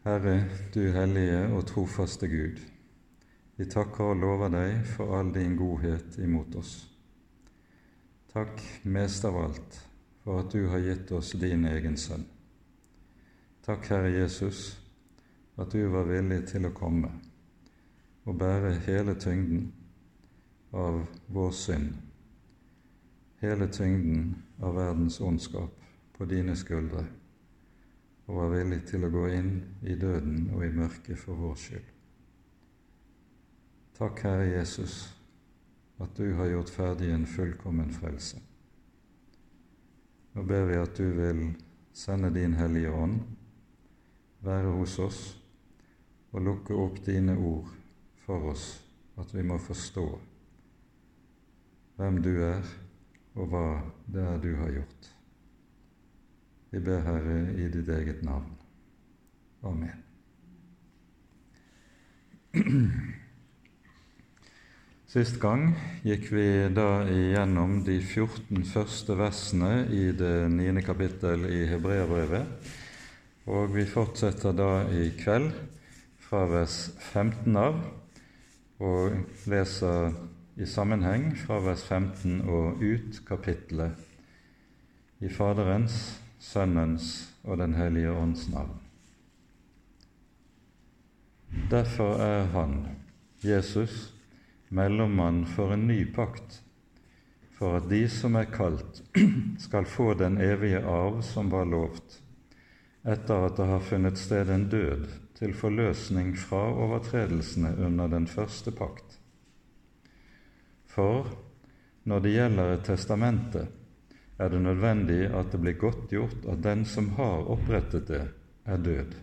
Herre, du hellige og trofaste Gud, vi takker og lover deg for all din godhet imot oss. Takk mest av alt for at du har gitt oss din egen sønn. Takk, Herre Jesus, at du var villig til å komme og bære hele tyngden av vår synd, hele tyngden av verdens ondskap på dine skuldre og var villig til å gå inn i døden og i mørket for vår skyld. Takk, Herre Jesus, at du har gjort ferdig en fullkommen frelse. Nå ber vi at du vil sende din Hellige Ånd, være hos oss og lukke opp dine ord for oss, at vi må forstå hvem du er, og hva det er du har gjort. Vi ber, Herre, i ditt eget navn. Amen. Sist gang gikk vi da igjennom de 14 første versene i det 9. kapittel i Hebreabrevet, og vi fortsetter da i kveld fra vers 15 av og leser i sammenheng fra vers 15 og ut kapittelet i Faderens, Sønnens og Den hellige ånds navn. Derfor er han, Jesus, mellommann for en ny pakt, for at de som er kalt, skal få den evige arv som var lovt, etter at det har funnet sted en død til forløsning fra overtredelsene under den første pakt. For når det gjelder et testamente, er det nødvendig at det blir godtgjort at den som har opprettet det, er død.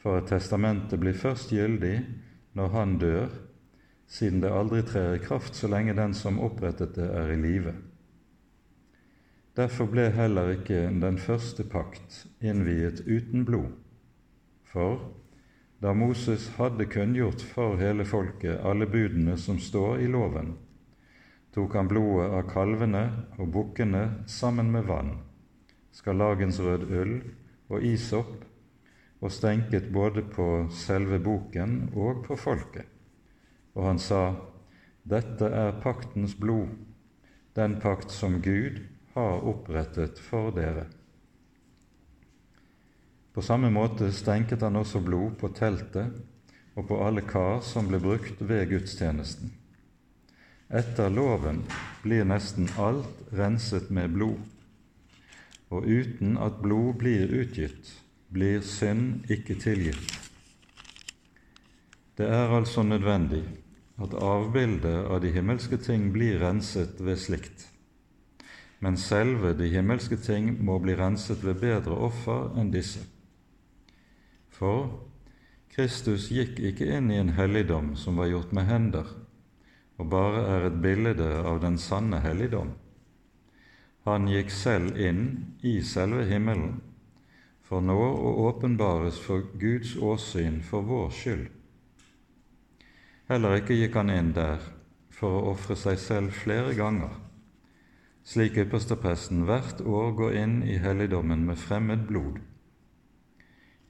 For at testamentet blir først gyldig når han dør, siden det aldri trer i kraft så lenge den som opprettet det, er i live. Derfor ble heller ikke den første pakt innviet uten blod. For da Moses hadde kunngjort for hele folket alle budene som står i loven, tok han blodet av kalvene og bukkene sammen med vann, skarlagensrød ull og isopp, og stenket både på selve boken og på folket. Og han sa, Dette er paktens blod, den pakt som Gud har opprettet for dere. På samme måte stenket han også blod på teltet og på alle kar som ble brukt ved gudstjenesten. Etter loven blir nesten alt renset med blod, og uten at blod blir utgitt, blir synd ikke tilgitt. Det er altså nødvendig at avbildet av de himmelske ting blir renset ved slikt, men selve de himmelske ting må bli renset ved bedre offer enn disse. For Kristus gikk ikke inn i en helligdom som var gjort med hender, og bare er et bilde av den sanne helligdom. Han gikk selv inn i selve himmelen, for nå å åpenbares for Guds åsyn for vår skyld. Heller ikke gikk han inn der for å ofre seg selv flere ganger, slik ypperstepresten hvert år går inn i helligdommen med fremmed blod.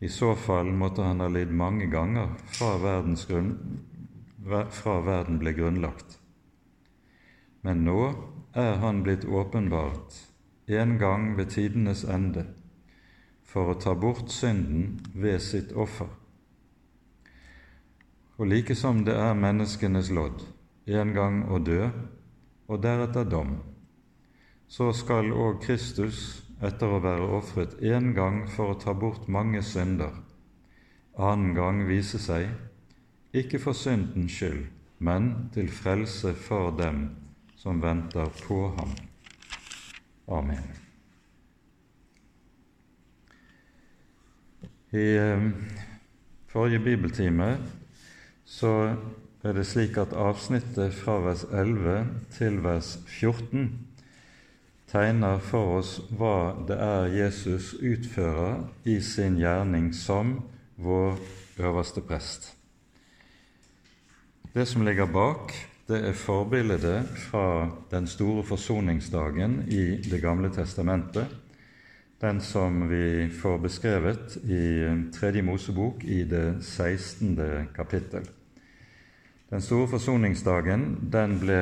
I så fall måtte han ha lidd mange ganger fra verdens grunn, fra verden ble grunnlagt. Men nå er han blitt åpenbart en gang ved tidenes ende for å ta bort synden ved sitt offer. Og like som det er menneskenes lodd en gang å dø og deretter dom, så skal òg Kristus, etter å være ofret én gang for å ta bort mange synder, annen gang vise seg ikke for syndens skyld, men til frelse for dem som venter på ham. Amen. I eh, forrige bibeltime så er det slik at avsnittet fra vers 11 til vers 14 tegner for oss hva det er Jesus utfører i sin gjerning som vår øverste prest. Det som ligger bak, det er forbildet fra den store forsoningsdagen i Det gamle testamentet, den som vi får beskrevet i Tredje Mosebok i det 16. kapittel. Den store forsoningsdagen den ble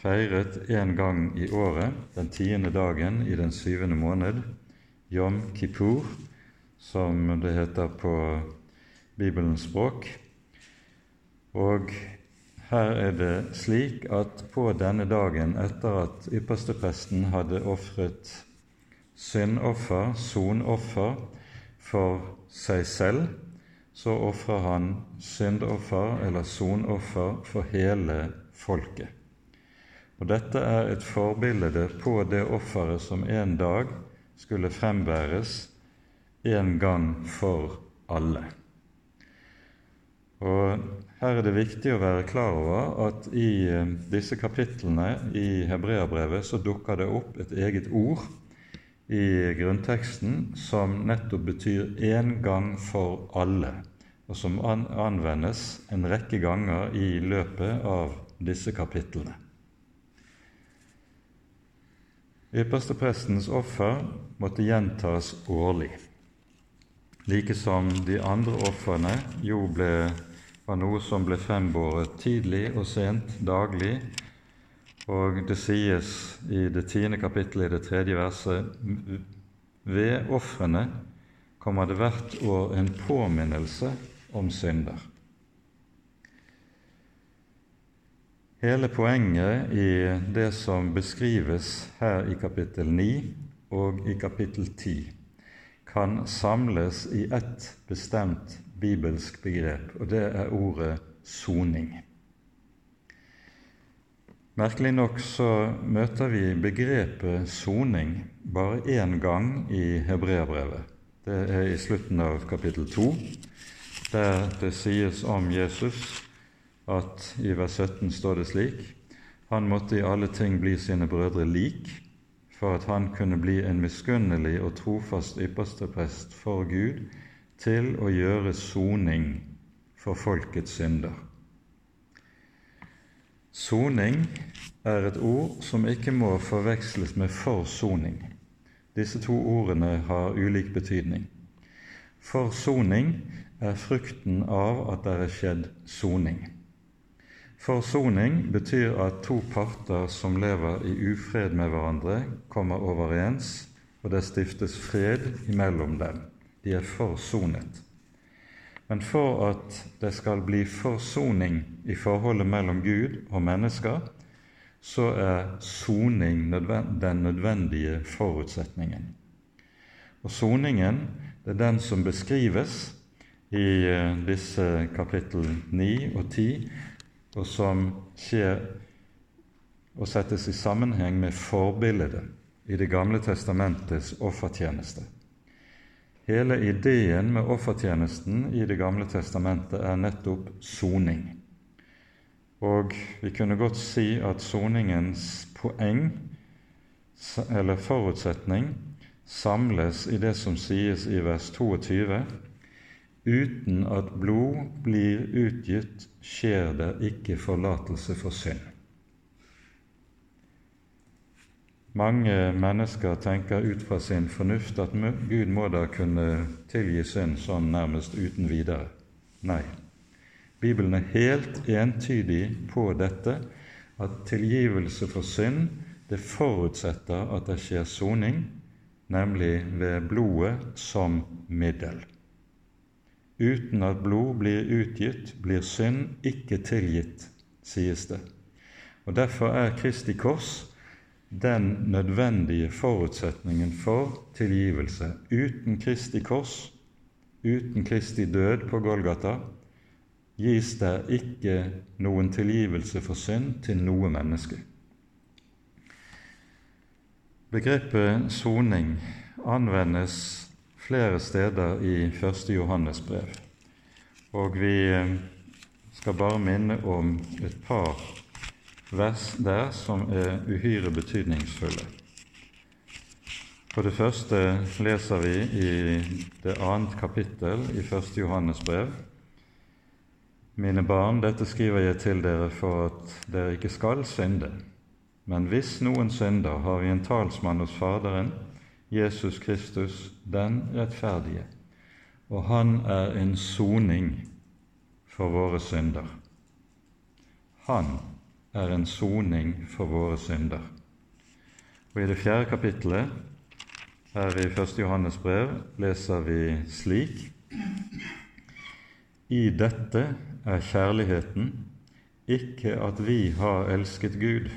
feiret én gang i året, den tiende dagen i den syvende måned, Yom Kippur, som det heter på Bibelens språk. Og her er det slik at på denne dagen, etter at ypperstepresten hadde ofret syndoffer, sonoffer, for seg selv, så ofrer han syndoffer eller sonoffer for hele folket. Og Dette er et forbilde på det offeret som en dag skulle frembæres en gang for alle. Og Her er det viktig å være klar over at i eh, disse kapitlene i Hebreabrevet så dukker det opp et eget ord i grunnteksten som nettopp betyr 'én gang for alle', og som anvendes en rekke ganger i løpet av disse kapitlene. Yppersteprestens offer måtte gjentas årlig, like som de andre ofrene jo ble, var noe som ble frembåret tidlig og sent, daglig. Og det sies i det tiende kapittelet i det tredje verset ved ofrene kommer det hvert år en påminnelse om synder. Hele poenget i det som beskrives her i kapittel 9 og i kapittel 10, kan samles i ett bestemt bibelsk begrep, og det er ordet soning. Merkelig nok så møter vi begrepet soning bare én gang i Hebreabrevet. Det er i slutten av kapittel 2, der det sies om Jesus at i vers 17 står det slik han måtte i alle ting bli sine brødre lik, for at han kunne bli en miskunnelig og trofast yppersteprest for Gud til å gjøre soning for folkets synder. Soning er et ord som ikke må forveksles med forsoning. Disse to ordene har ulik betydning. Forsoning er frukten av at det er skjedd soning. Forsoning betyr at to parter som lever i ufred med hverandre, kommer overens, og det stiftes fred imellom dem. De er forsonet. Men for at det skal bli forsoning i forholdet mellom Gud og mennesker, så er soning den nødvendige forutsetningen. Og soningen det er den som beskrives i eh, disse kapittel 9 og 10, og som skjer og settes i sammenheng med forbildet i Det gamle testamentets offertjeneste. Hele ideen med offertjenesten i Det gamle testamentet er nettopp soning. Og vi kunne godt si at soningens poeng, eller forutsetning, samles i det som sies i vers 22 Uten at blod blir utgitt, skjer det ikke forlatelse for synd. Mange mennesker tenker ut fra sin fornuft at Gud må da kunne tilgi synd sånn nærmest uten videre. Nei. Bibelen er helt entydig på dette, at tilgivelse for synd det forutsetter at det skjer soning, nemlig ved blodet som middel. Uten at blod blir utgitt, blir synd ikke tilgitt, sies det. Og Derfor er Kristi kors den nødvendige forutsetningen for tilgivelse. Uten Kristi kors, uten Kristi død på Golgata, gis det ikke noen tilgivelse for synd til noe menneske. Begrepet soning anvendes flere steder i 1. Johannes brev. Og vi skal bare minne om et par vers der som er uhyre betydningsfulle. For det første leser vi i det annet kapittel i første Johannes brev. Mine barn, dette skriver jeg til dere for at dere ikke skal synde. Men hvis noen synder, har vi en talsmann hos Faderen, Jesus Kristus den rettferdige, og han er en soning for våre synder. Han er en soning for våre synder. Og I det fjerde kapittelet her i 1. Johannes brev leser vi slik I dette er kjærligheten, ikke at vi har elsket Gud,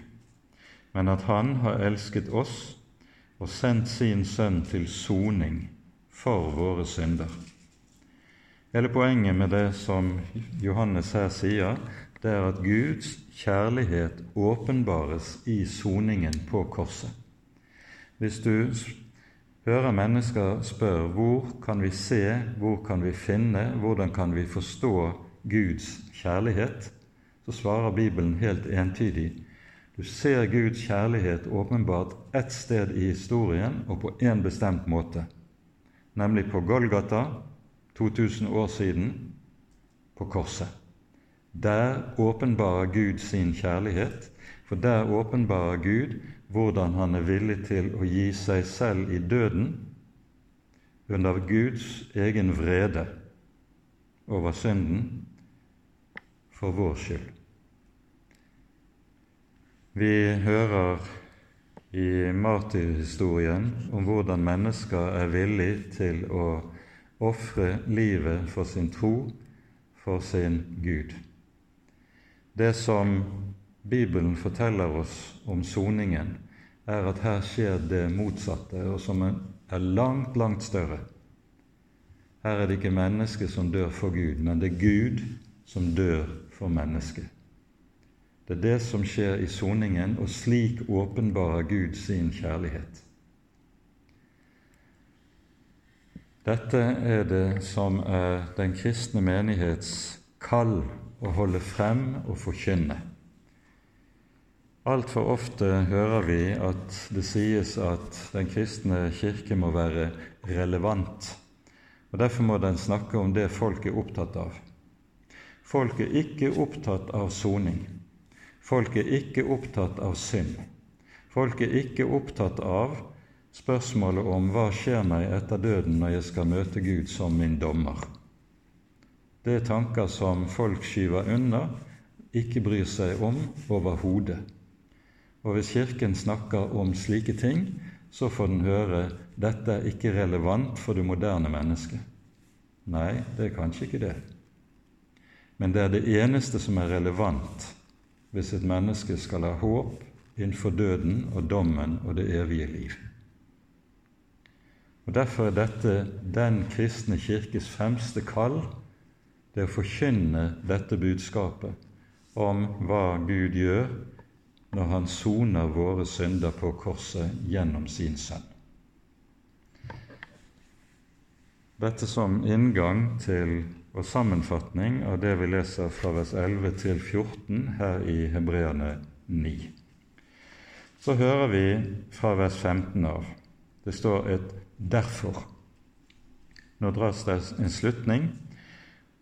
men at Han har elsket oss og sendt sin Sønn til soning for våre synder. Hele poenget med det som Johannes her sier, det er at Guds kjærlighet åpenbares i soningen på korset. Hvis du hører mennesker spørre hvor kan vi se, hvor kan vi finne, hvordan kan vi forstå Guds kjærlighet, så svarer Bibelen helt entydig du ser Guds kjærlighet åpenbart ett sted i historien og på én bestemt måte, nemlig på Golgata 2000 år siden, på korset. Der åpenbarer Gud sin kjærlighet, for der åpenbarer Gud hvordan han er villig til å gi seg selv i døden under Guds egen vrede over synden for vår skyld. Vi hører i martyrhistorien om hvordan mennesker er villige til å ofre livet for sin tro, for sin Gud. Det som Bibelen forteller oss om soningen, er at her skjer det motsatte, og som er langt, langt større. Her er det ikke mennesket som dør for Gud, men det er Gud som dør for mennesket. Det er det som skjer i soningen, og slik åpenbarer Gud sin kjærlighet. Dette er det som er den kristne menighets kall å holde frem og forkynne. Altfor ofte hører vi at det sies at den kristne kirke må være relevant, og derfor må den snakke om det folk er opptatt av. Folk er ikke opptatt av soning. Folk er ikke opptatt av synd. Folk er ikke opptatt av spørsmålet om hva skjer meg etter døden når jeg skal møte Gud som min dommer. Det er tanker som folk skyver unna, ikke bryr seg om overhodet. Og hvis Kirken snakker om slike ting, så får den høre dette er ikke relevant for det moderne mennesket. Nei, det er kanskje ikke det. Men det er det eneste som er relevant hvis et menneske skal ha håp innenfor døden og dommen og det evige liv. Og Derfor er dette den kristne kirkes fremste kall, det å forkynne dette budskapet om hva Gud gjør når Han soner våre synder på korset gjennom sin sønn. Dette som inngang til og sammenfatning av det vi leser fra vers 11 til 14 her i Hebreane 9. Så hører vi fra vers 15 av. Det står et 'derfor'. Nå dras det en slutning,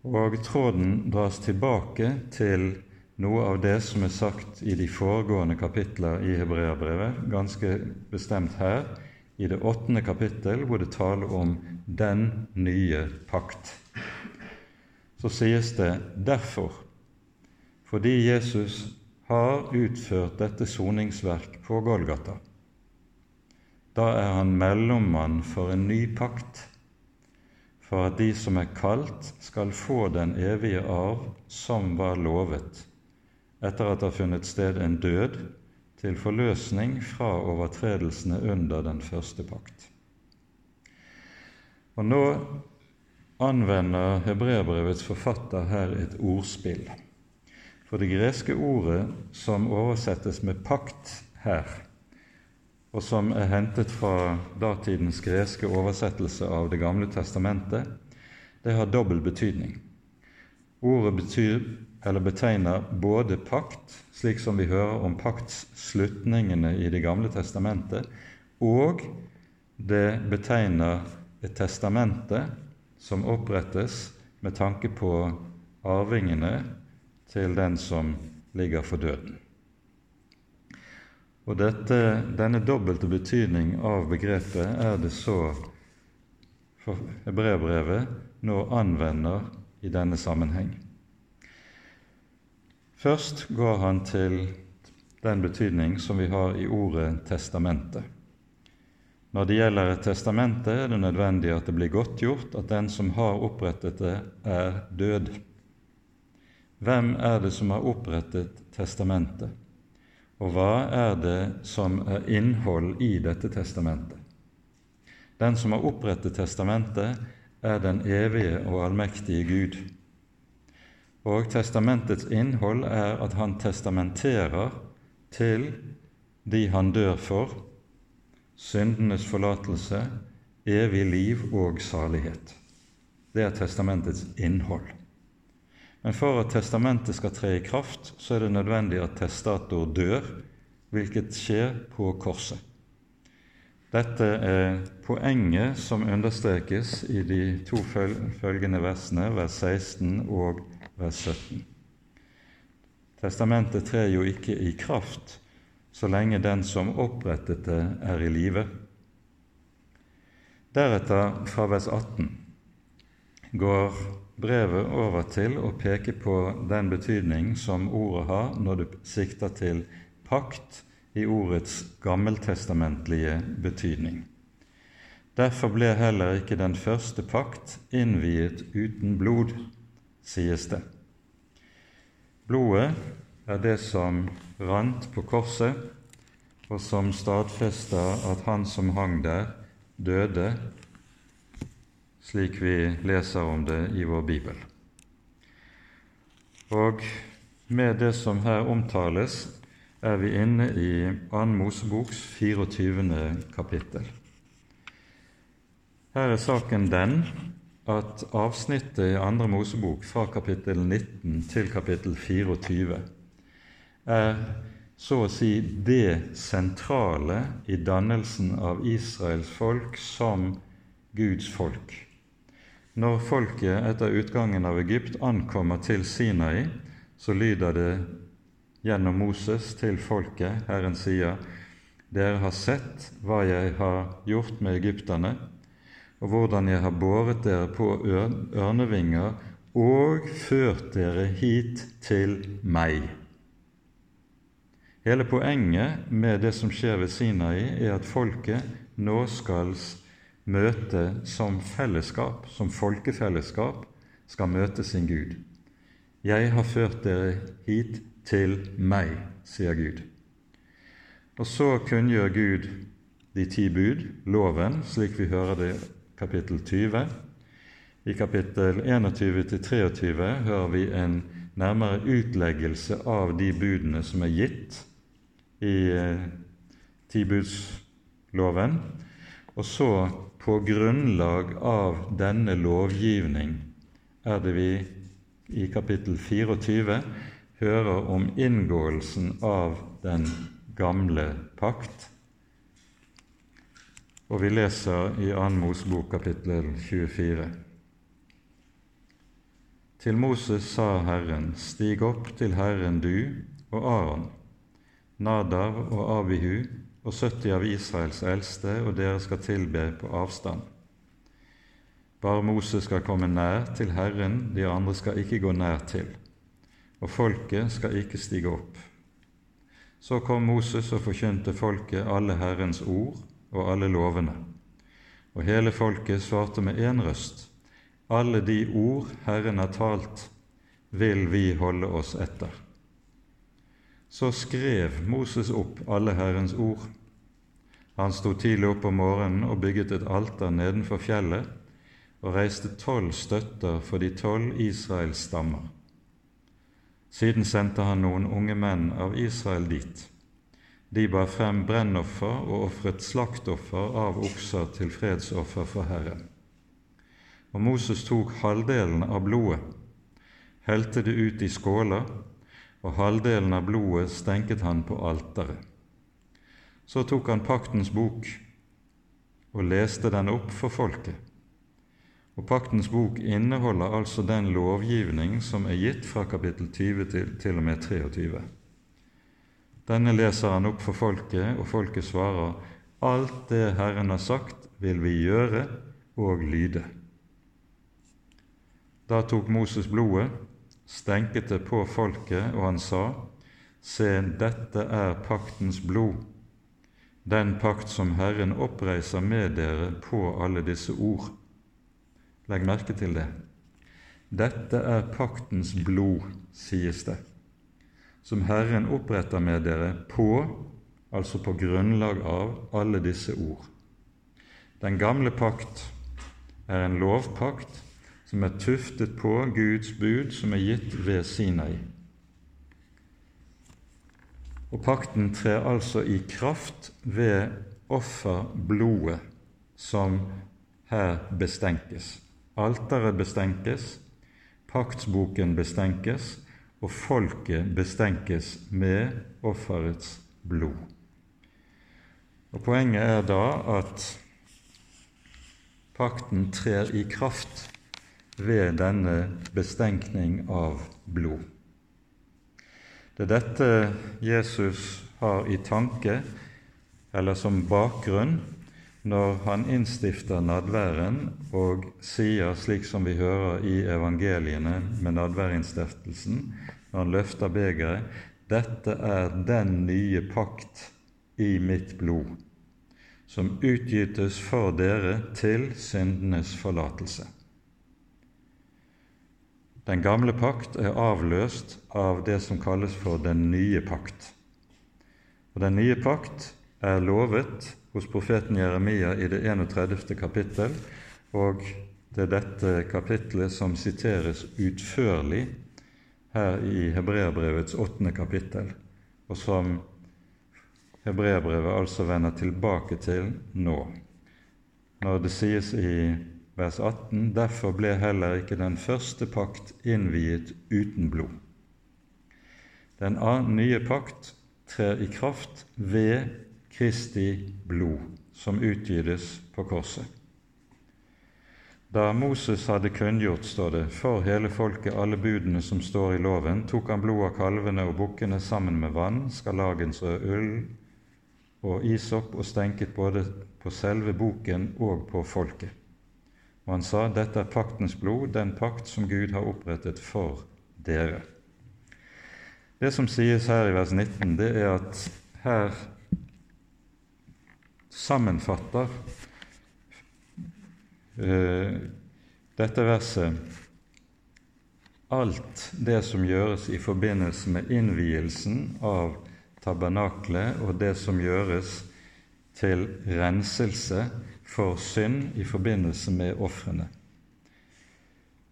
og tråden dras tilbake til noe av det som er sagt i de foregående kapitler i Hebreabrevet, ganske bestemt her, i det åttende kapittel, hvor det taler om den nye pakt så sies det derfor, fordi Jesus har utført dette soningsverk på Golgata. Da er han mellommann for en ny pakt, for at de som er kalt, skal få den evige arv som var lovet, etter at det har funnet sted en død til forløsning fra overtredelsene under den første pakt. Og nå anvender hebreerbrevets forfatter her et ordspill. For det greske ordet som oversettes med pakt her, og som er hentet fra datidens greske oversettelse av Det gamle testamentet, det har dobbel betydning. Ordet betyr, eller betegner både pakt, slik som vi hører om paktsslutningene i Det gamle testamentet, og det betegner et testamente som opprettes med tanke på arvingene til den som ligger for døden. Og dette, denne dobbelte betydning av begrepet er det så for hebreerbrevet nå anvender i denne sammenheng. Først går han til den betydning som vi har i ordet testamentet. Når det gjelder et testamente, er det nødvendig at det blir godtgjort at den som har opprettet det, er død. Hvem er det som har opprettet testamentet, og hva er det som er innhold i dette testamentet? Den som har opprettet testamentet, er den evige og allmektige Gud. Og testamentets innhold er at han testamenterer til de han dør for, syndenes forlatelse, evig liv og salighet. Det er testamentets innhold. Men for at testamentet skal tre i kraft, så er det nødvendig at testator dør, hvilket skjer på korset. Dette er poenget som understrekes i de to følgende versene, vers 16 og vers 17. Testamentet trer jo ikke i kraft så lenge den som opprettet det, er i live. Deretter, fra vers 18, går brevet over til å peke på den betydning som ordet har når det sikter til pakt i ordets gammeltestamentlige betydning. Derfor ble heller ikke den første pakt innviet uten blod, sies det. Blodet er det som rant på korset, og som stadfester at han som hang der, døde, slik vi leser om det i vår bibel. Og med det som her omtales, er vi inne i 2. Moseboks 24. kapittel. Her er saken den at avsnittet i 2. Mosebok fra kapittel 19 til kapittel 24 er så å si det sentrale i dannelsen av Israels folk som Guds folk. Når folket etter utgangen av Egypt ankommer til Sinai, så lyder det gjennom Moses til folket Herren sier, dere har sett hva jeg har gjort med egypterne, og hvordan jeg har båret dere på ørnevinger og ført dere hit til meg. Hele poenget med det som skjer ved Sinai, er at folket nå skal møte som fellesskap, som folkefellesskap, skal møte sin Gud. Jeg har ført dere hit til meg, sier Gud. Og så kunngjør Gud de ti bud, loven, slik vi hører det i kapittel 20. I kapittel 21-23 hører vi en nærmere utleggelse av de budene som er gitt i eh, tibudsloven. Og så, på grunnlag av denne lovgivning, er det vi i kapittel 24 hører om inngåelsen av den gamle pakt. Og vi leser i 2. Mosebok kapittel 24. Til Moses sa Herren, stig opp til Herren du og Aron, Nadav og Abihu og 70 av Israels eldste, og dere skal tilbe på avstand. Bare Moses skal komme nær til Herren, de andre skal ikke gå nær til, og folket skal ikke stige opp. Så kom Moses og forkynte folket alle Herrens ord og alle lovene. Og hele folket svarte med én røst, alle de ord Herren har talt, vil vi holde oss etter. Så skrev Moses opp alle Herrens ord. Han sto tidlig opp om morgenen og bygget et alter nedenfor fjellet og reiste tolv støtter for de tolv Israels stammer. Siden sendte han noen unge menn av Israel dit. De bar frem brennoffer og ofret slaktoffer av okser til fredsoffer for Herren. Og Moses tok halvdelen av blodet, helte det ut i skåler og halvdelen av blodet stenket han på alteret. Så tok han paktens bok og leste den opp for folket. Og Paktens bok inneholder altså den lovgivning som er gitt fra kapittel 20 til, til og med 23. Denne leser han opp for folket, og folket svarer, Alt det Herren har sagt, vil vi gjøre og lyde. Da tok Moses blodet, stenket det på folket, og han sa, Se, dette er paktens blod, den pakt som Herren oppreiser med dere på alle disse ord. Legg merke til det. Dette er paktens blod, sies det som Herren oppretter med dere på, altså på grunnlag av, alle disse ord. Den gamle pakt er en lovpakt som er tuftet på Guds bud som er gitt ved Sinai. Og pakten trer altså i kraft ved offerblodet som her bestenkes. Alteret bestenkes, paktsboken bestenkes, og folket bestenkes med offerets blod. Og Poenget er da at pakten trer i kraft ved denne bestenkning av blod. Det er dette Jesus har i tanke, eller som bakgrunn, når han innstifter nadværen og sier, slik som vi hører i evangeliene med nadværinnstiftelsen, når han løfter begeret, dette er den nye pakt i mitt blod, som utgytes for dere til syndenes forlatelse. Den gamle pakt er avløst av det som kalles for den nye pakt. Og Den nye pakt er lovet hos profeten Jeremia i det 31. kapittel, og det er dette kapittelet som siteres utførlig her i Hebreabrevets åttende kapittel, og som Hebreabrevet altså vender tilbake til nå. Når det sies i vers 18.: Derfor ble heller ikke den første pakt innviet uten blod. Den nye pakt trer i kraft ved Kristi blod, som utgytes på korset. Da Moses hadde kunngjort, står det, for hele folket alle budene som står i loven, tok han blod av kalvene og bukkene sammen med vann, skalagens og ull og isopp og stenket både på selve boken og på folket. Og han sa, dette er paktens blod, den pakt som Gud har opprettet for dere. Det som sies her i vers 19, det er at her sammenfatter uh, dette verset alt det som gjøres i forbindelse med innvielsen av tabernaklet, og det som gjøres til renselse for synd i forbindelse med ofrene.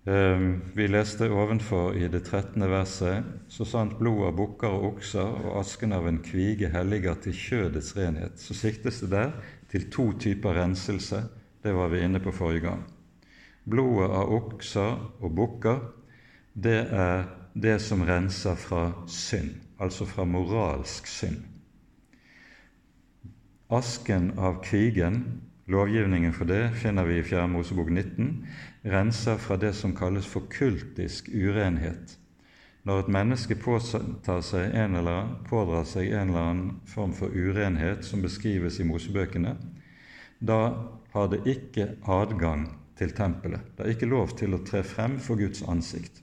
Ehm, vi leste ovenfor i det 13. verset så sant blod av bukker og okser og asken av en kvige helliger til kjødets renhet. Så siktes det der til to typer renselse. Det var vi inne på forrige gang. Blodet av okser og bukker, det er det som renser fra synd, altså fra moralsk synd. Asken av kvigen, lovgivningen for det, finner vi i 4. Mosebok 19 renser fra det som kalles for kultisk urenhet. Når et menneske seg eller, pådrar seg en eller annen form for urenhet som beskrives i Mosebøkene, da har det ikke adgang til tempelet. Det er ikke lov til å tre frem for Guds ansikt.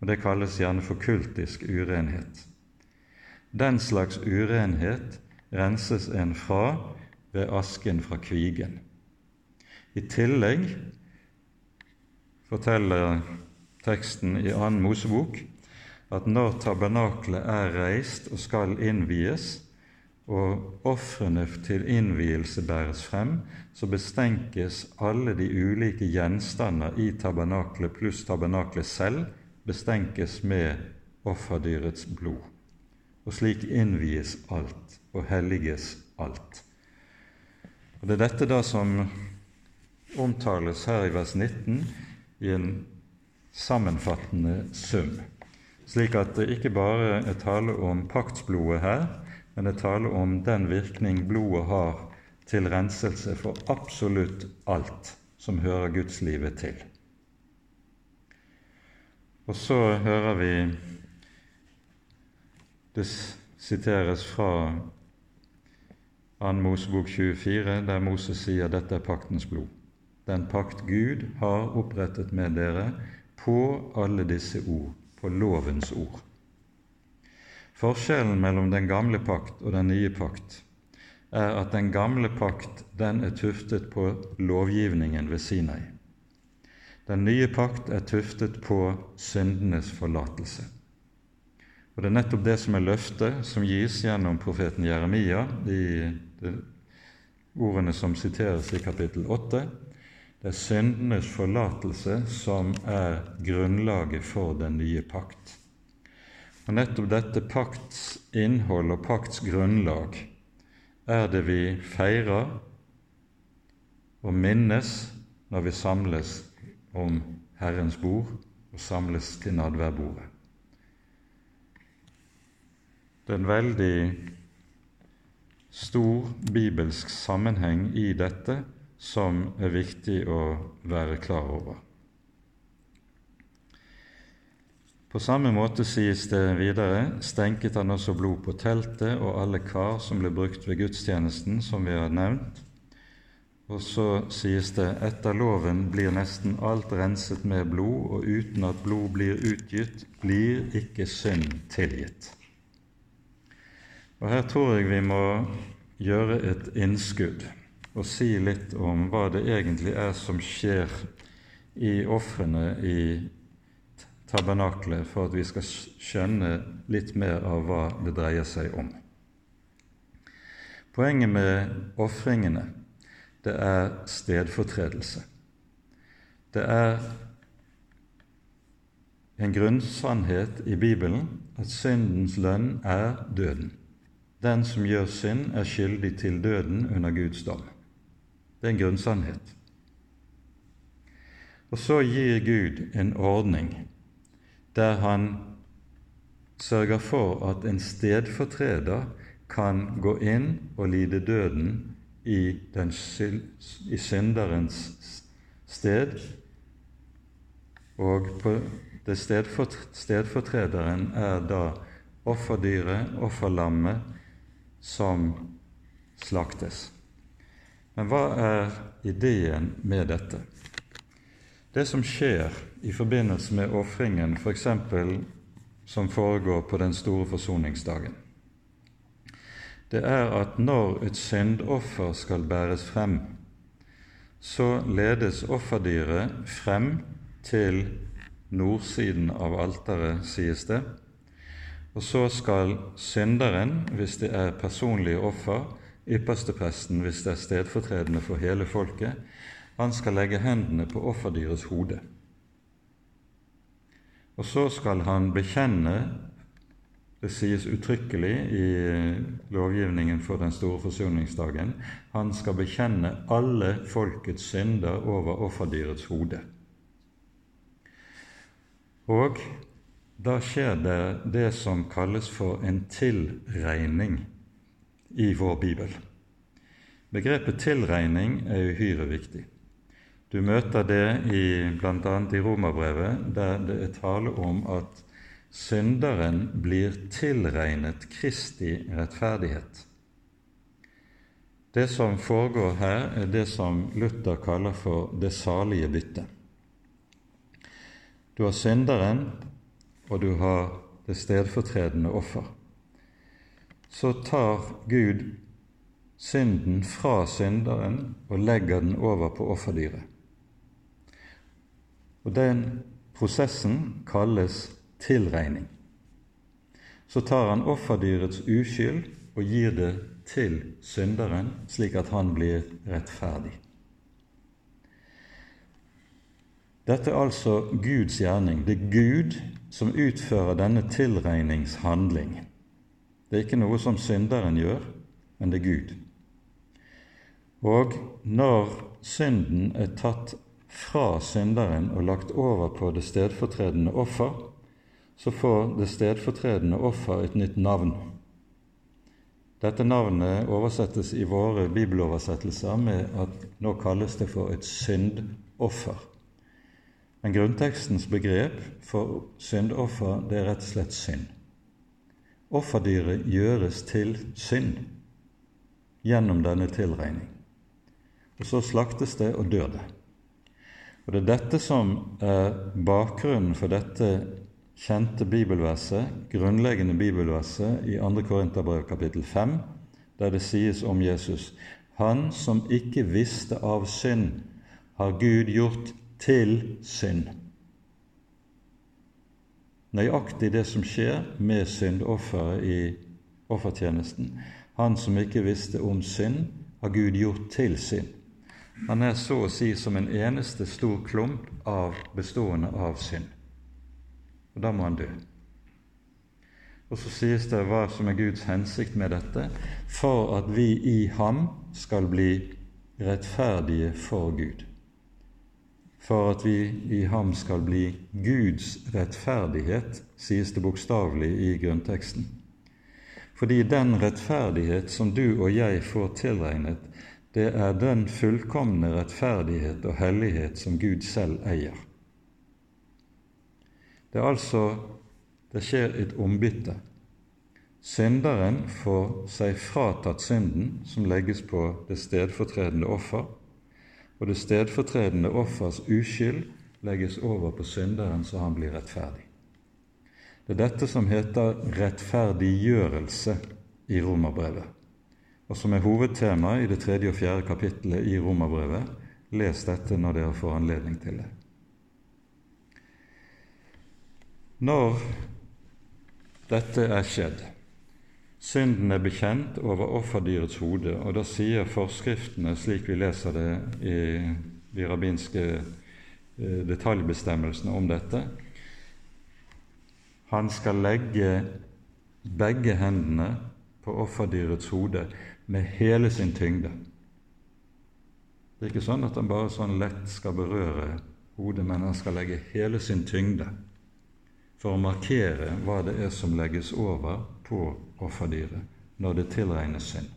Og Det kalles gjerne for kultisk urenhet. Den slags urenhet renses en fra ved asken fra kvigen. I tillegg forteller teksten i annen Mosebok at når tabernaklet er reist og skal innvies, og ofrene til innvielse bæres frem, så bestenkes alle de ulike gjenstander i tabernaklet pluss tabernaklet selv bestenkes med offerdyrets blod. Og slik innvies alt og helliges alt. Og Det er dette da som omtales her i vers 19 i en sammenfattende sum, slik at det ikke bare er tale om paktsblodet her, men det er tale om den virkning blodet har til renselse for absolutt alt som hører gudslivet til. Og så hører vi det siteres fra 2. Mosebok 24, der Moses sier dette er paktens blod. Den pakt Gud har opprettet med dere på alle disse ord, på lovens ord. Forskjellen mellom den gamle pakt og den nye pakt er at den gamle pakt den er tuftet på lovgivningen ved Sinai. Den nye pakt er tuftet på syndenes forlatelse. Og Det er nettopp det som er løftet som gis gjennom profeten Jeremia, i ordene som siteres i kapittel 8. Det er syndenes forlatelse som er grunnlaget for den nye pakt. Og Nettopp dette pakts innhold og pakts grunnlag er det vi feirer og minnes når vi samles om Herrens bord og samles til nadværbordet. Det er en veldig stor bibelsk sammenheng i dette som er viktig å være klar over. På samme måte sies det videre stenket han også blod på teltet og alle kar som ble brukt ved gudstjenesten, som vi har nevnt. Og så sies det etter loven blir nesten alt renset med blod, og uten at blod blir utgitt, blir ikke synd tilgitt. Og Her tror jeg vi må gjøre et innskudd og si litt om hva det egentlig er som skjer i ofrene i tabernaklet, for at vi skal skjønne litt mer av hva det dreier seg om. Poenget med ofringene det er stedfortredelse. Det er en grunnsannhet i Bibelen at syndens lønn er døden. Den som gjør synd, er skyldig til døden under Guds dom. Det er en grunnsannhet. Og så gir Gud en ordning der han sørger for at en stedfortreder kan gå inn og lide døden i, den, i synderens sted. Og på det stedfortrederen er da offerdyret, offerlammet, som slaktes. Men hva er ideen med dette? Det som skjer i forbindelse med ofringen, f.eks. som foregår på den store forsoningsdagen, det er at når et syndoffer skal bæres frem, så ledes offerdyret frem til nordsiden av alteret, sies det, og så skal synderen, hvis det er personlige offer, ypperstepresten, hvis det er stedfortredende for hele folket, han skal legge hendene på offerdyrets hode. Og så skal han bekjenne det sies uttrykkelig i lovgivningen for den store forsoningsdagen han skal bekjenne alle folkets synder over offerdyrets hode. Og da skjer det det som kalles for en tilregning i vår bibel. Begrepet tilregning er uhyre viktig. Du møter det bl.a. i Romerbrevet, der det er tale om at synderen blir tilregnet Kristi rettferdighet. Det som foregår her, er det som Luther kaller for det salige bytte. Du har synderen og du har det stedfortredende offer, så tar Gud synden fra synderen og legger den over på offerdyret. Og Den prosessen kalles tilregning. Så tar han offerdyrets uskyld og gir det til synderen, slik at han blir rettferdig. Dette er altså Guds gjerning. Det er Gud som utfører denne tilregningshandling. Det er ikke noe som synderen gjør, men det er Gud. Og når synden er tatt fra synderen og lagt over på det stedfortredende offer, så får det stedfortredende offer et nytt navn. Dette navnet oversettes i våre bibeloversettelser med at nå kalles det for et syndoffer. Men grunntekstens begrep for syndoffer det er rett og slett synd. offerdyret gjøres til synd gjennom denne tilregning. Og så slaktes det og dør det. Og Det er dette som er bakgrunnen for dette kjente bibelverset, grunnleggende bibelverset i 2. Korinterbrev kapittel 5, der det sies om Jesus Han som ikke visste av synd, har Gud gjort til synd. Nøyaktig det som skjer med syndofferet i offertjenesten. Han som ikke visste om synd, har Gud gjort til synd. Han er så å si som en eneste stor klump av bestående av synd. Og da må han dø. Og så sies det hva som er Guds hensikt med dette, for at vi i ham skal bli rettferdige for Gud. For at vi i ham skal bli Guds rettferdighet, sies det bokstavelig i grunnteksten. Fordi den rettferdighet som du og jeg får tilregnet, det er den fullkomne rettferdighet og hellighet som Gud selv eier. Det er altså det skjer et ombytte. Synderen får seg fratatt synden som legges på det stedfortredende offer, og det stedfortredende offers uskyld legges over på synderen så han blir rettferdig. Det er dette som heter rettferdiggjørelse i romerbrevet og som er hovedtema i det tredje og fjerde kapittelet i Romerbrevet. Les dette når dere får anledning til det. Når dette er skjedd, synden er bekjent over offerdyrets hode, og da sier forskriftene, slik vi leser det i de rabbinske eh, detaljbestemmelsene om dette Han skal legge begge hendene på offerdyrets hode med hele sin tyngde. Det er ikke sånn at han bare sånn lett skal berøre hodet, men han skal legge hele sin tyngde for å markere hva det er som legges over på offerdyret når det tilregnes synd.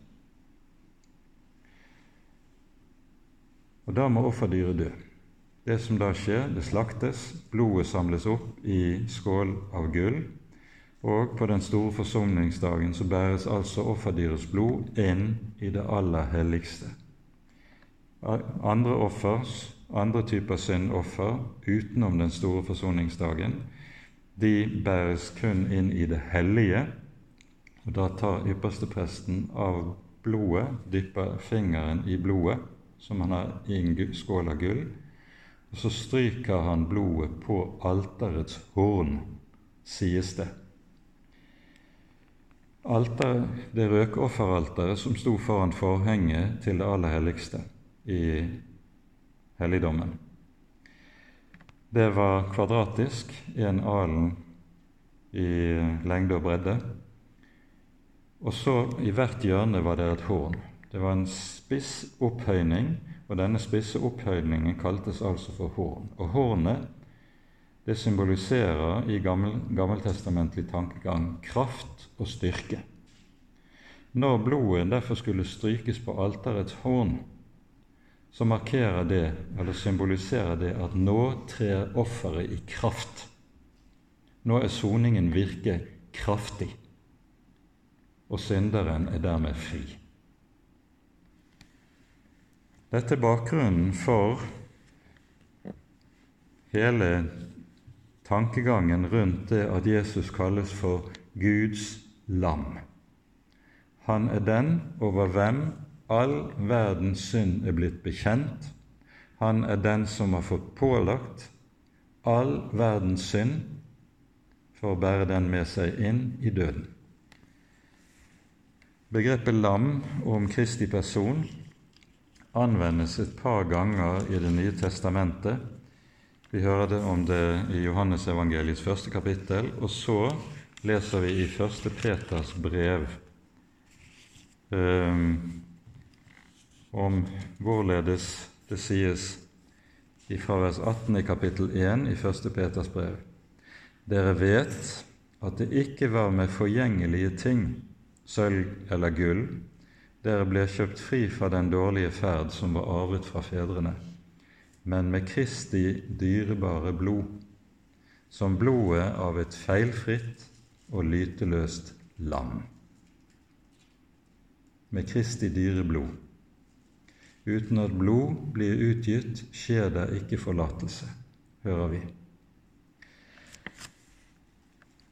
Og da må offerdyret dø. Det som da skjer, det slaktes, blodet samles opp i skål av gull, og på den store forsoningsdagen så bæres altså offerdyrets blod inn i det aller helligste. Andre offers, andre typer syndoffer utenom den store forsoningsdagen, de bæres kun inn i det hellige. Og Da tar ypperstepresten av blodet, dypper fingeren i blodet, som han har i en skål av gull, og så stryker han blodet på alterets horn, sies det alter, det røkofferalteret som sto foran forhenget til det aller helligste i helligdommen. Det var kvadratisk, en alen i lengde og bredde. Og så i hvert hjørne var det et horn. Det var en spiss opphøyning, og denne spisse opphøyningen kaltes altså for horn. Og hornet det symboliserer i gammel, gammeltestamentlig tankegang kraft og styrke. Når blodet derfor skulle strykes på alterets horn, så markerer det, eller symboliserer det, at nå trer offeret i kraft. Nå er soningen virke kraftig, og synderen er dermed fri. Dette er bakgrunnen for hele tankegangen rundt det at Jesus kalles for Guds lam. Han er den over hvem all verdens synd er blitt bekjent. Han er den som har fått pålagt all verdens synd for å bære den med seg inn i døden. Begrepet lam om Kristi person anvendes et par ganger i Det nye testamentet vi hører det om det i Johannesevangeliets første kapittel, og så leser vi i første Peters brev um, om hvorledes det sies fra vers 18 i kapittel 1 i første Peters brev. Dere vet at det ikke var med forgjengelige ting, sølv eller gull, dere ble kjøpt fri fra den dårlige ferd som var arvet fra fedrene men med Kristi dyrebare blod, som blodet av et feilfritt og lyteløst lam. Med Kristi dyre blod. Uten at blod blir utgitt, skjer det ikke forlatelse, hører vi.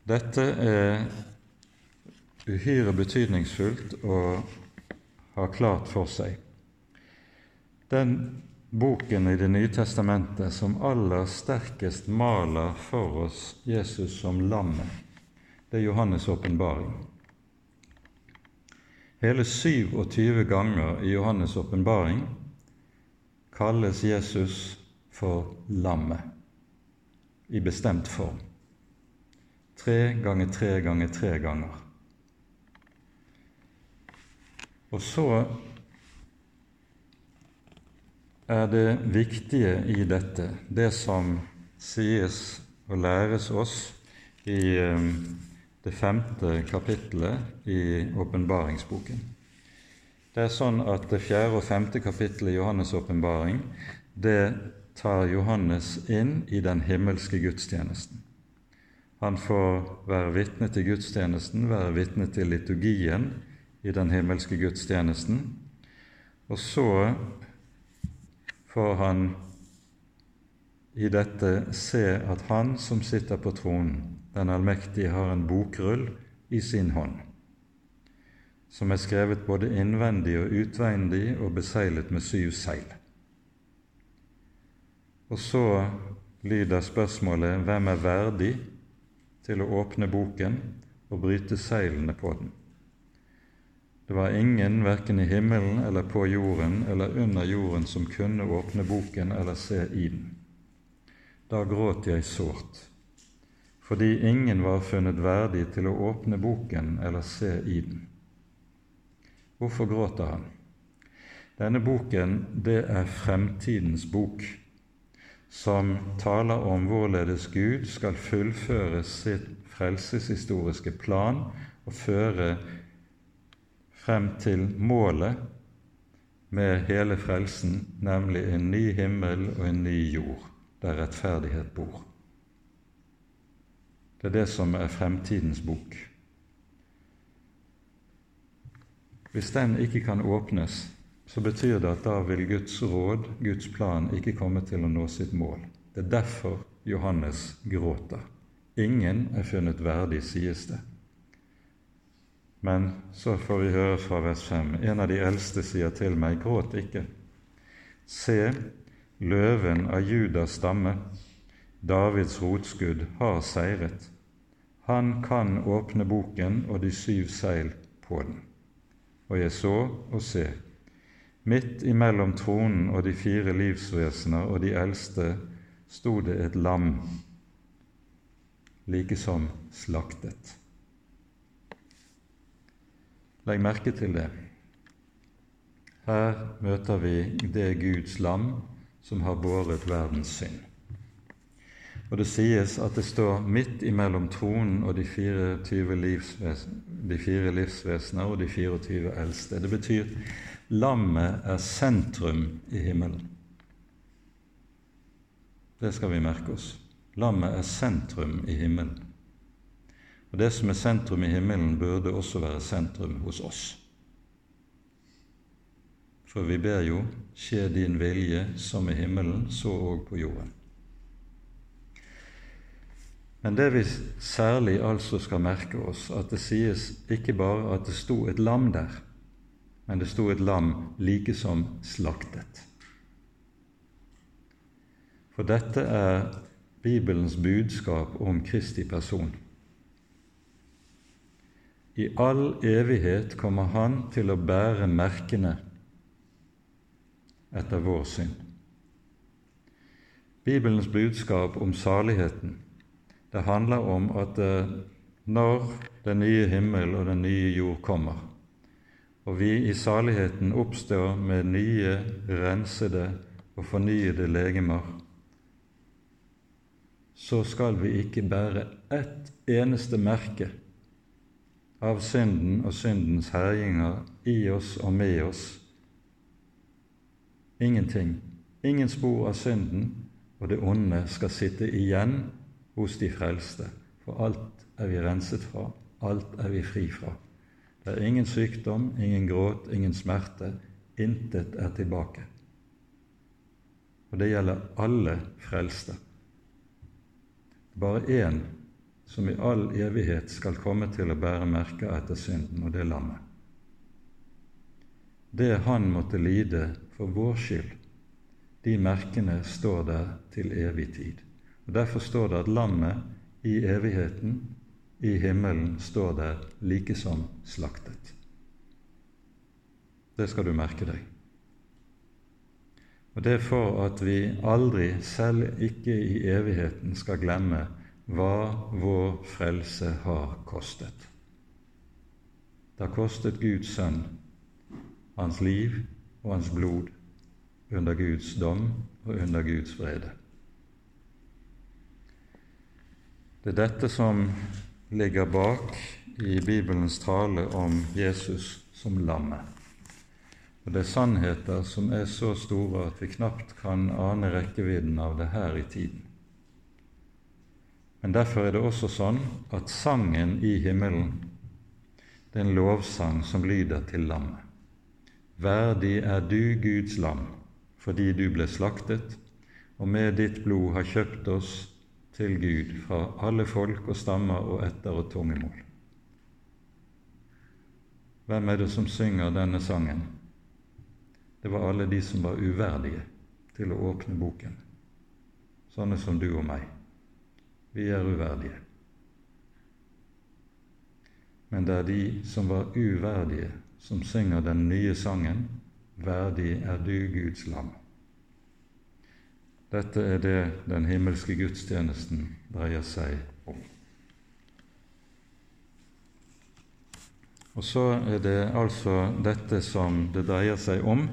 Dette er uhyre betydningsfullt å ha klart for seg. Den boken i Det nye testamentet som aller sterkest maler for oss Jesus som lammet, det er Johannes' åpenbaring. Hele 27 ganger i Johannes' åpenbaring kalles Jesus for lammet i bestemt form. Tre ganger tre ganger tre ganger. Og så er det viktige i dette, det som sies og læres oss i eh, det femte kapittelet i åpenbaringsboken. Det er sånn at det fjerde og femte kapittelet i Johannes' åpenbaring det tar Johannes inn i den himmelske gudstjenesten. Han får være vitne til gudstjenesten, være vitne til liturgien i den himmelske gudstjenesten. Og så får han i dette se at Han som sitter på tronen, den allmektige, har en bokrull i sin hånd, som er skrevet både innvendig og utvendig og beseglet med syv seil. Og så lyder spørsmålet hvem er verdig til å åpne boken og bryte seilene på den? Det var ingen, verken i himmelen eller på jorden eller under jorden, som kunne åpne boken eller se i den. Da gråt jeg sårt, fordi ingen var funnet verdig til å åpne boken eller se i den. Hvorfor gråter han? Denne boken, det er fremtidens bok, som taler om hvorledes Gud skal fullføre sitt frelseshistoriske plan og føre frem til målet med hele frelsen, nemlig en ny himmel og en ny jord, der rettferdighet bor. Det er det som er fremtidens bok. Hvis den ikke kan åpnes, så betyr det at da vil Guds råd, Guds plan, ikke komme til å nå sitt mål. Det er derfor Johannes gråter. Ingen er funnet verdig, sies det. Men så får vi høre fra vers 5. En av de eldste sier til meg, gråt ikke. Se, løven av Judas stamme, Davids rotskudd, har seiret. Han kan åpne boken og de syv seil på den. Og jeg så og se, midt imellom tronen og de fire livsvesener og de eldste sto det et lam, like som slaktet. Legg merke til det. Her møter vi det Guds lam som har båret verdens synd. Og det sies at det står midt imellom tronen og de 24 livsvesen, de fire livsvesener og de 24 eldste. Det betyr lammet er sentrum i himmelen. Det skal vi merke oss. Lammet er sentrum i himmelen. Og det som er sentrum i himmelen, burde også være sentrum hos oss. For vi ber jo 'skje din vilje som i himmelen, så òg på jorden'. Men det vi særlig altså skal merke oss, at det sies ikke bare at det sto et lam der, men det sto et lam like som slaktet. For dette er Bibelens budskap om Kristi person. I all evighet kommer Han til å bære merkene etter vår synd. Bibelens budskap om saligheten det handler om at eh, når den nye himmel og den nye jord kommer, og vi i saligheten oppstår med nye, rensede og fornyede legemer, så skal vi ikke bære ett eneste merke av synden og syndens herjinger i oss og med oss. Ingenting. Ingen spor av synden og det onde skal sitte igjen hos de frelste, for alt er vi renset fra alt er vi fri fra. Det er ingen sykdom, ingen gråt, ingen smerte. Intet er tilbake. Og det gjelder alle frelste. Bare én som i all evighet skal komme til å bære merker etter synden, og det er lammet. Det han måtte lide for vår skyld, de merkene står der til evig tid. Og Derfor står det at lammet i evigheten, i himmelen, står der like som slaktet. Det skal du merke deg. Og det er for at vi aldri, selv ikke i evigheten, skal glemme hva vår frelse har kostet. Det har kostet Guds sønn hans liv og hans blod under Guds dom og under Guds vrede. Det er dette som ligger bak i Bibelens tale om Jesus som lammet. Og det er sannheter som er så store at vi knapt kan ane rekkevidden av det her i tiden. Men derfor er det også sånn at sangen i himmelen det er en lovsang som lyder til lammet. Verdig er du, Guds lam, fordi du ble slaktet, og med ditt blod har kjøpt oss til Gud fra alle folk og stammer og etter og tungemål. Hvem er det som synger denne sangen? det var alle de som var uverdige til å åpne boken, sånne som du og meg. Vi er uverdige. Men det er de som var uverdige, som synger den nye sangen 'Verdig er du, Guds lam'. Dette er det den himmelske gudstjenesten dreier seg om. Og så er det altså dette som det dreier seg om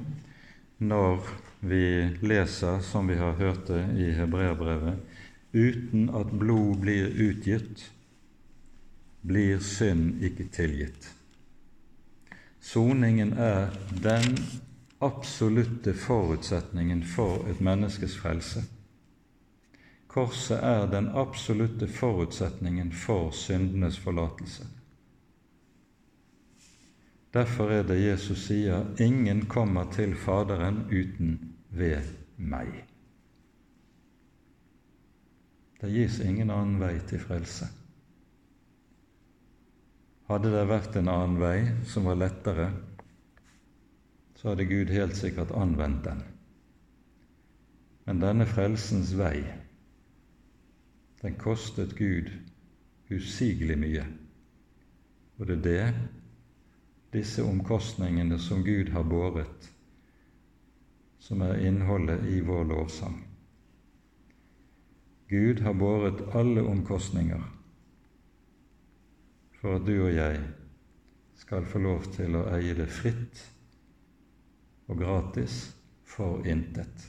når vi leser, som vi har hørt det i hebreerbrevet, uten at blod blir utgitt, blir synd ikke tilgitt. Soningen er den absolutte forutsetningen for et menneskes frelse. Korset er den absolutte forutsetningen for syndenes forlatelse. Derfor er det Jesus sier 'ingen kommer til Faderen uten ved meg'. Det gis ingen annen vei til frelse. Hadde det vært en annen vei som var lettere, så hadde Gud helt sikkert anvendt den. Men denne frelsens vei, den kostet Gud usigelig mye. Og det er det disse omkostningene som Gud har båret, som er innholdet i vår lovsang. Gud har båret alle omkostninger for at du og jeg skal få lov til å eie det fritt og gratis for intet.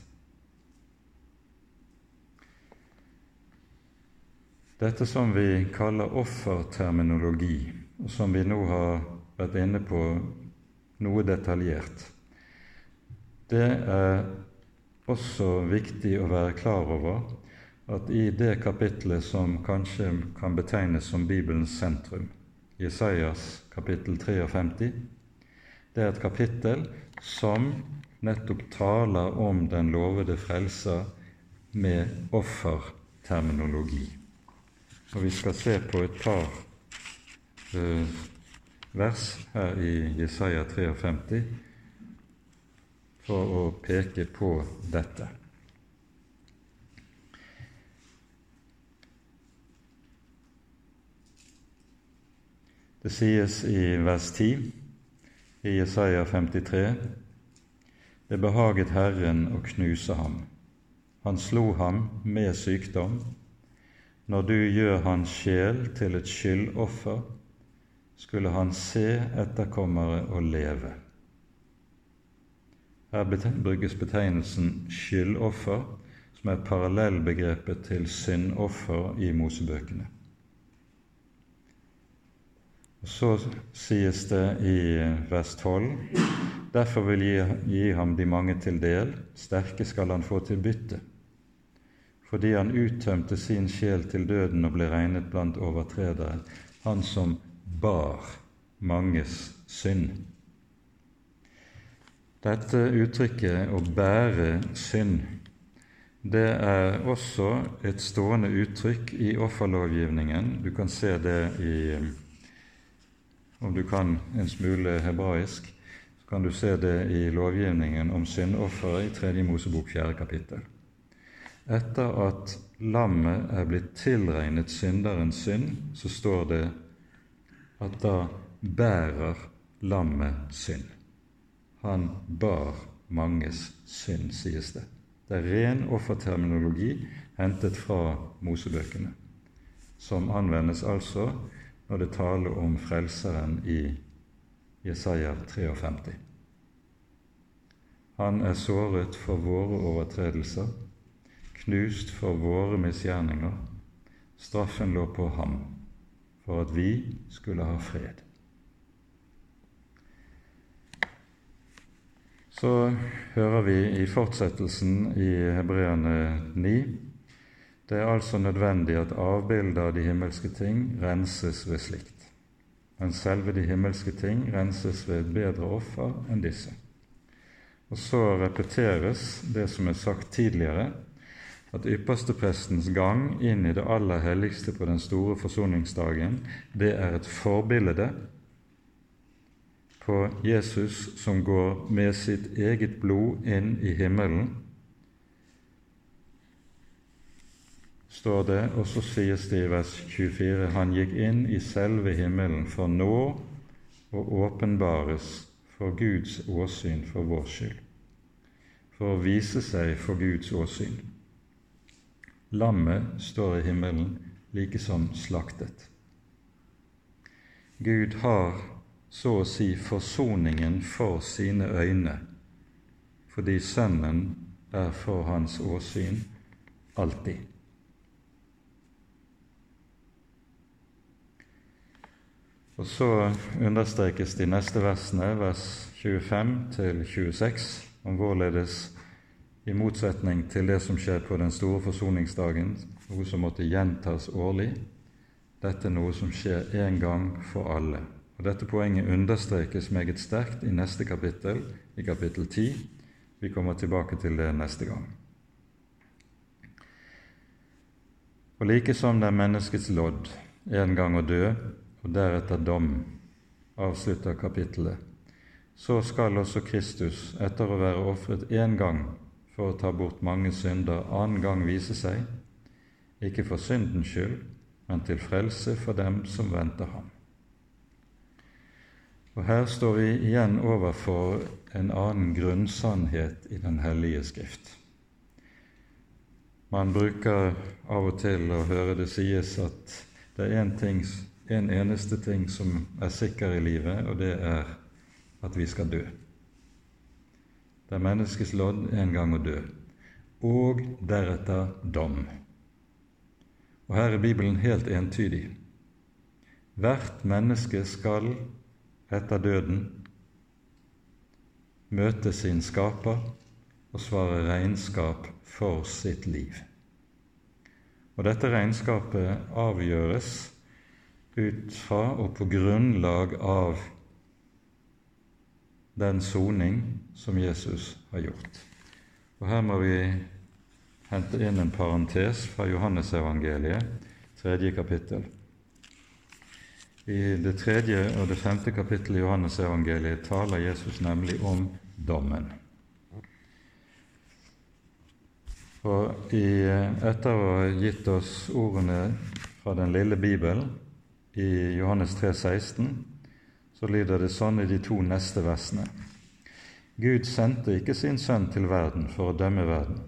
Dette som vi kaller offerterminologi, og som vi nå har vært inne på noe detaljert. Det er også viktig å være klar over at i det kapitlet som kanskje kan betegnes som Bibelens sentrum, Jesajas kapittel 53, det er et kapittel som nettopp taler om den lovede frelser med offerterminologi. Og Vi skal se på et par uh, vers her i Jesaja 53 for å peke på dette. Det sies i vers 10 i Jesaja 53 det behaget Herren å knuse ham. Han slo ham med sykdom. Når du gjør hans sjel til et skyldoffer, skulle han se etterkommere og leve. Her brukes betegnelsen skyldoffer, som er parallellbegrepet til syndoffer i Mosebøkene. Så sies det i 12.: Derfor vil jeg gi ham de mange til del, sterke skal han få til bytte. Fordi han uttømte sin sjel til døden og ble regnet blant overtredere, han som bar manges synd. Dette uttrykket 'å bære synd' det er også et stående uttrykk i offerlovgivningen. Du kan se det i Om du kan en smule hebraisk, så kan du se det i lovgivningen om syndofferet i Tredje Mosebok, fjerde kapittel. Etter at lammet er blitt tilregnet synderens synd, så står det at da bærer lammet synd. Han bar manges synd, sies det. Det er ren offerterminologi hentet fra Mosebøkene, som anvendes altså når det taler om Frelseren i Jesaja 53. Han er såret for våre overtredelser, knust for våre misgjerninger. Straffen lå på ham for at vi skulle ha fred. Så hører vi i fortsettelsen i Hebreane 9 det er altså nødvendig at avbildet av de himmelske ting renses ved slikt, men selve de himmelske ting renses ved et bedre offer enn disse. Og så repeteres det som er sagt tidligere, at yppersteprestens gang inn i det aller helligste på den store forsoningsdagen, det er et forbilde på Jesus som går med sitt eget blod inn i himmelen, står det, og så sies det i vers 24 han gikk inn i selve himmelen for nå å åpenbares for Guds åsyn for vår skyld, for å vise seg for Guds åsyn. Lammet står i himmelen like som slaktet. Gud har så å si forsoningen for sine øyne, fordi Sønnen er for hans åsyn alltid. Og så understrekes de neste versene, vers 25 til 26, om hvorledes, i motsetning til det som skjer på den store forsoningsdagen, noe som måtte gjentas årlig, dette er noe som skjer én gang for alle. Og Dette poenget understrekes meget sterkt i neste kapittel, i kapittel 10. Vi kommer tilbake til det neste gang. Og like som det er menneskets lodd en gang å dø, og deretter dom, avslutter kapittelet, så skal også Kristus, etter å være ofret én gang for å ta bort mange synder, annen gang vise seg, ikke for syndens skyld, men til frelse for dem som venter ham. Og Her står vi igjen overfor en annen grunnsannhet i Den hellige Skrift. Man bruker av og til å høre det sies at det er en, ting, en eneste ting som er sikker i livet, og det er at vi skal dø. Det er menneskets lodd en gang å dø, og deretter dom. Og Her er Bibelen helt entydig. Hvert menneske skal etter døden møte sin skaper og svare regnskap for sitt liv. Og dette regnskapet avgjøres ut fra og på grunnlag av den soning som Jesus har gjort. Og Her må vi hente inn en parentes fra Johannesevangeliet, tredje kapittel. I det tredje og det femte kapittelet i Johannes-evangeliet taler Jesus nemlig om dommen. Og i, etter å ha gitt oss ordene fra den lille Bibelen i Johannes 3, 16, så lyder det sånn i de to neste versene. Gud sendte ikke sin sønn til verden for å dømme verden,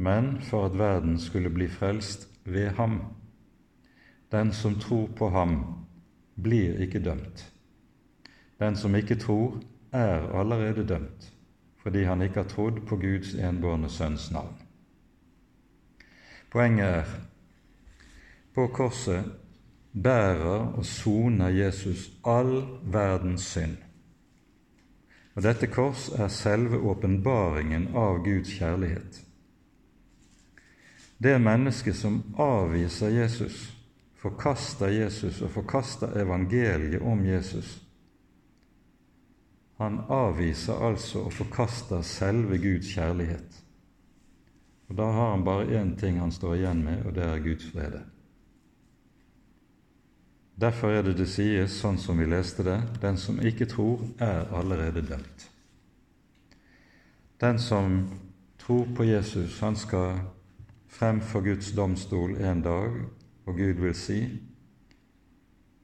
men for at verden skulle bli frelst ved ham. Den som tror på ham, blir ikke dømt. Den som ikke tror, er allerede dømt, fordi han ikke har trodd på Guds enbårne sønns navn. Poenget er på korset bærer og soner Jesus all verdens synd. Og Dette kors er selve åpenbaringen av Guds kjærlighet. Det mennesket som avviser Jesus, forkaster Jesus og forkaster evangeliet om Jesus. Han avviser altså og forkaster selve Guds kjærlighet. Og Da har han bare én ting han står igjen med, og det er Guds frede. Derfor er det det sies, sånn som vi leste det, den som ikke tror, er allerede dømt. Den som tror på Jesus, han skal frem for Guds domstol en dag, og Gud vil si,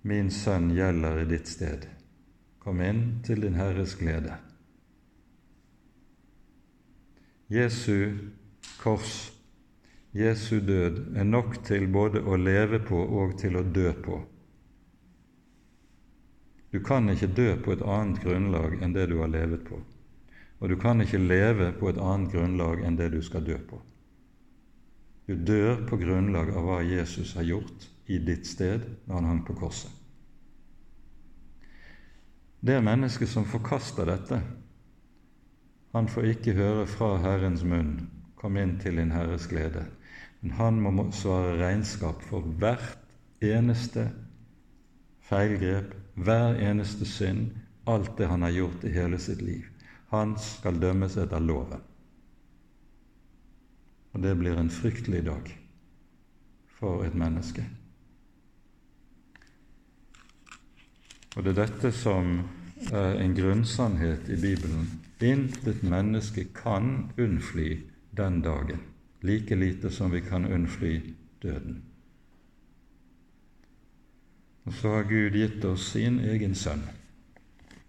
Min sønn gjelder i ditt sted. Kom inn til din Herres glede. Jesu kors, Jesu død, er nok til både å leve på og til å dø på. Du kan ikke dø på et annet grunnlag enn det du har levet på. Og du kan ikke leve på et annet grunnlag enn det du skal dø på. Du dør på grunnlag av hva Jesus har gjort i ditt sted når han hang på korset. Det mennesket som forkaster dette, han får ikke høre fra Herrens munn 'Kom inn til din Herres glede', men han må svare regnskap for hvert eneste feilgrep, hver eneste synd, alt det han har gjort i hele sitt liv. Han skal dømmes etter loven. Og det blir en fryktelig dag for et menneske. Og det er dette som er en grunnsannhet i Bibelen. Intet menneske kan unnfly den dagen, like lite som vi kan unnfly døden. Og så har Gud gitt oss sin egen sønn,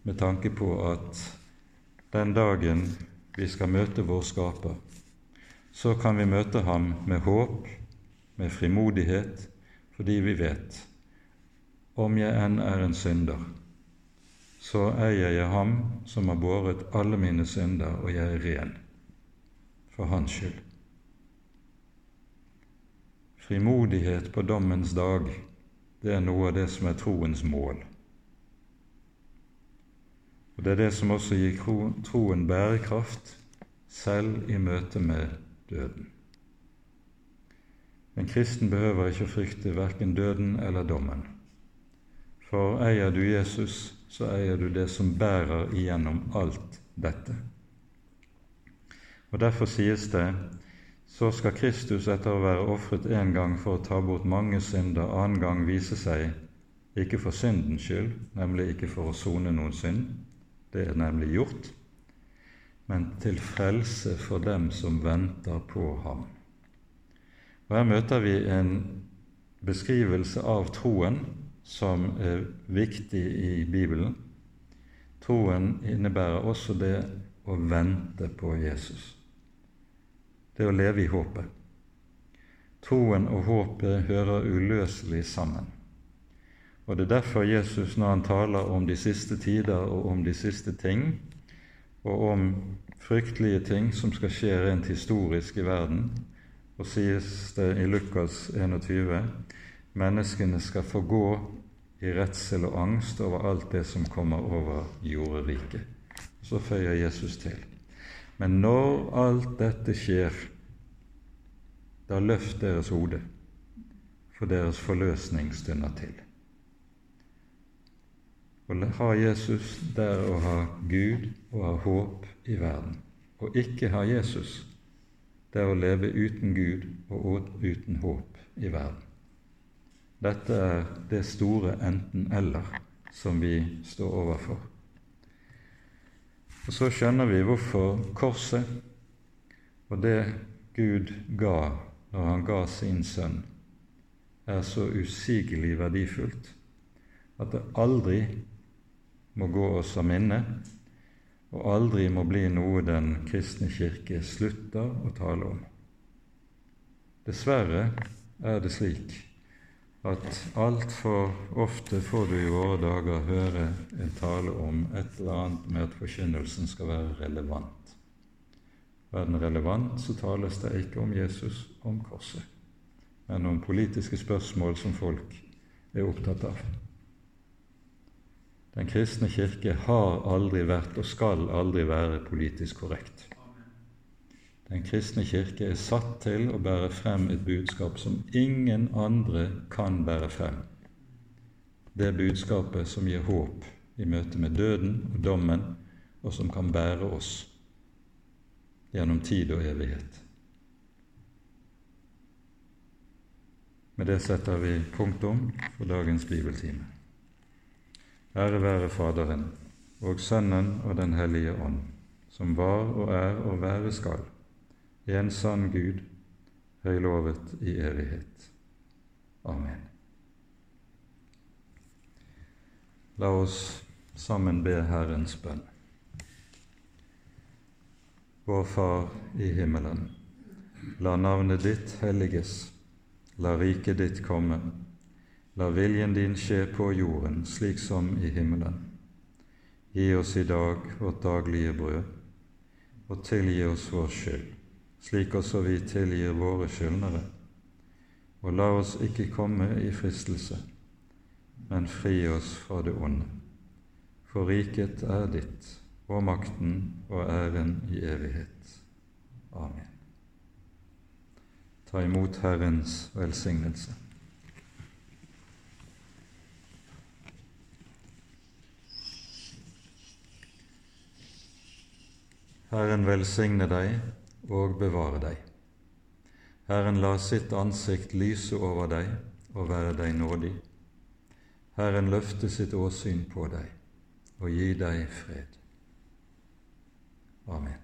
med tanke på at den dagen vi skal møte vår Skaper, så kan vi møte ham med håp, med frimodighet, fordi vi vet om jeg enn er en synder, så eier jeg ham som har båret alle mine synder, og jeg er ren for hans skyld. Frimodighet på dommens dag det er noe av det som er troens mål. Og Det er det som også gir troen bærekraft, selv i møte med døden. En kristen behøver ikke å frykte verken døden eller dommen. For eier du Jesus, så eier du det som bærer igjennom alt dette. Og Derfor sies det så skal Kristus etter å være ofret én gang for å ta bort mange synder, annen gang vise seg ikke for syndens skyld, nemlig ikke for å sone noen synd, det er nemlig gjort, men til frelse for dem som venter på ham. Og Her møter vi en beskrivelse av troen som er viktig i Bibelen. Troen innebærer også det å vente på Jesus det å leve i håpet. Troen og håpet hører uløselig sammen. Og Det er derfor Jesus, når han taler om de siste tider og om de siste ting, og om fryktelige ting som skal skje rent historisk i verden, og sies det i Lukas 21 menneskene skal få gå i redsel og angst over alt det som kommer over jorderiket. Så føyer Jesus til. Men når alt dette skjer, da løft deres hode, for deres forløsning stunder til. Å ha Jesus, det er å ha Gud og ha håp i verden. Å ikke ha Jesus, det er å leve uten Gud og uten håp i verden. Dette er det store enten-eller som vi står overfor. Og Så skjønner vi hvorfor korset og det Gud ga når han ga sin sønn, er så usigelig verdifullt at det aldri må gå oss av minne, og aldri må bli noe Den kristne kirke slutter å tale om. Dessverre er det slik at altfor ofte får du i våre dager høre en tale om et eller annet med at forkynnelsen skal være relevant. Er den relevant, så tales det ikke om Jesus, om korset, men om politiske spørsmål som folk er opptatt av. Den kristne kirke har aldri vært og skal aldri være politisk korrekt. Den kristne kirke er satt til å bære frem et budskap som ingen andre kan bære frem. Det budskapet som gir håp i møte med døden og dommen, og som kan bære oss gjennom tid og evighet. Med det setter vi punktum for dagens bibeltime. Ære være Faderen og Sønnen og Den hellige ånd, som var og er og være skal, en sann Gud, høylovet i evighet. Amen. La oss sammen be Herrens bønn. Vår Far i himmelen. La navnet ditt helliges La riket ditt komme. La viljen din skje på jorden slik som i himmelen. Gi oss i dag vårt daglige brød, og tilgi oss vår skyld, slik også vi tilgir våre skyldnere. Og la oss ikke komme i fristelse, men fri oss fra det onde. For riket er ditt, og makten og æren i evighet. Amen. Ta imot Herrens velsignelse. Herren velsigne deg og bevare deg. Herren la sitt ansikt lyse over deg og være deg nådig. Herren løfte sitt åsyn på deg og gi deg fred. Amen.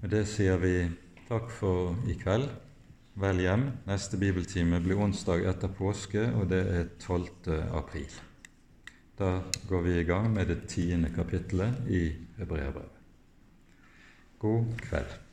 Med det sier vi Takk for i kveld. Vel hjem. Neste bibeltime blir onsdag etter påske, og det er 12. april. Da går vi i gang med det tiende kapittelet i Hebreabrevet. God kveld.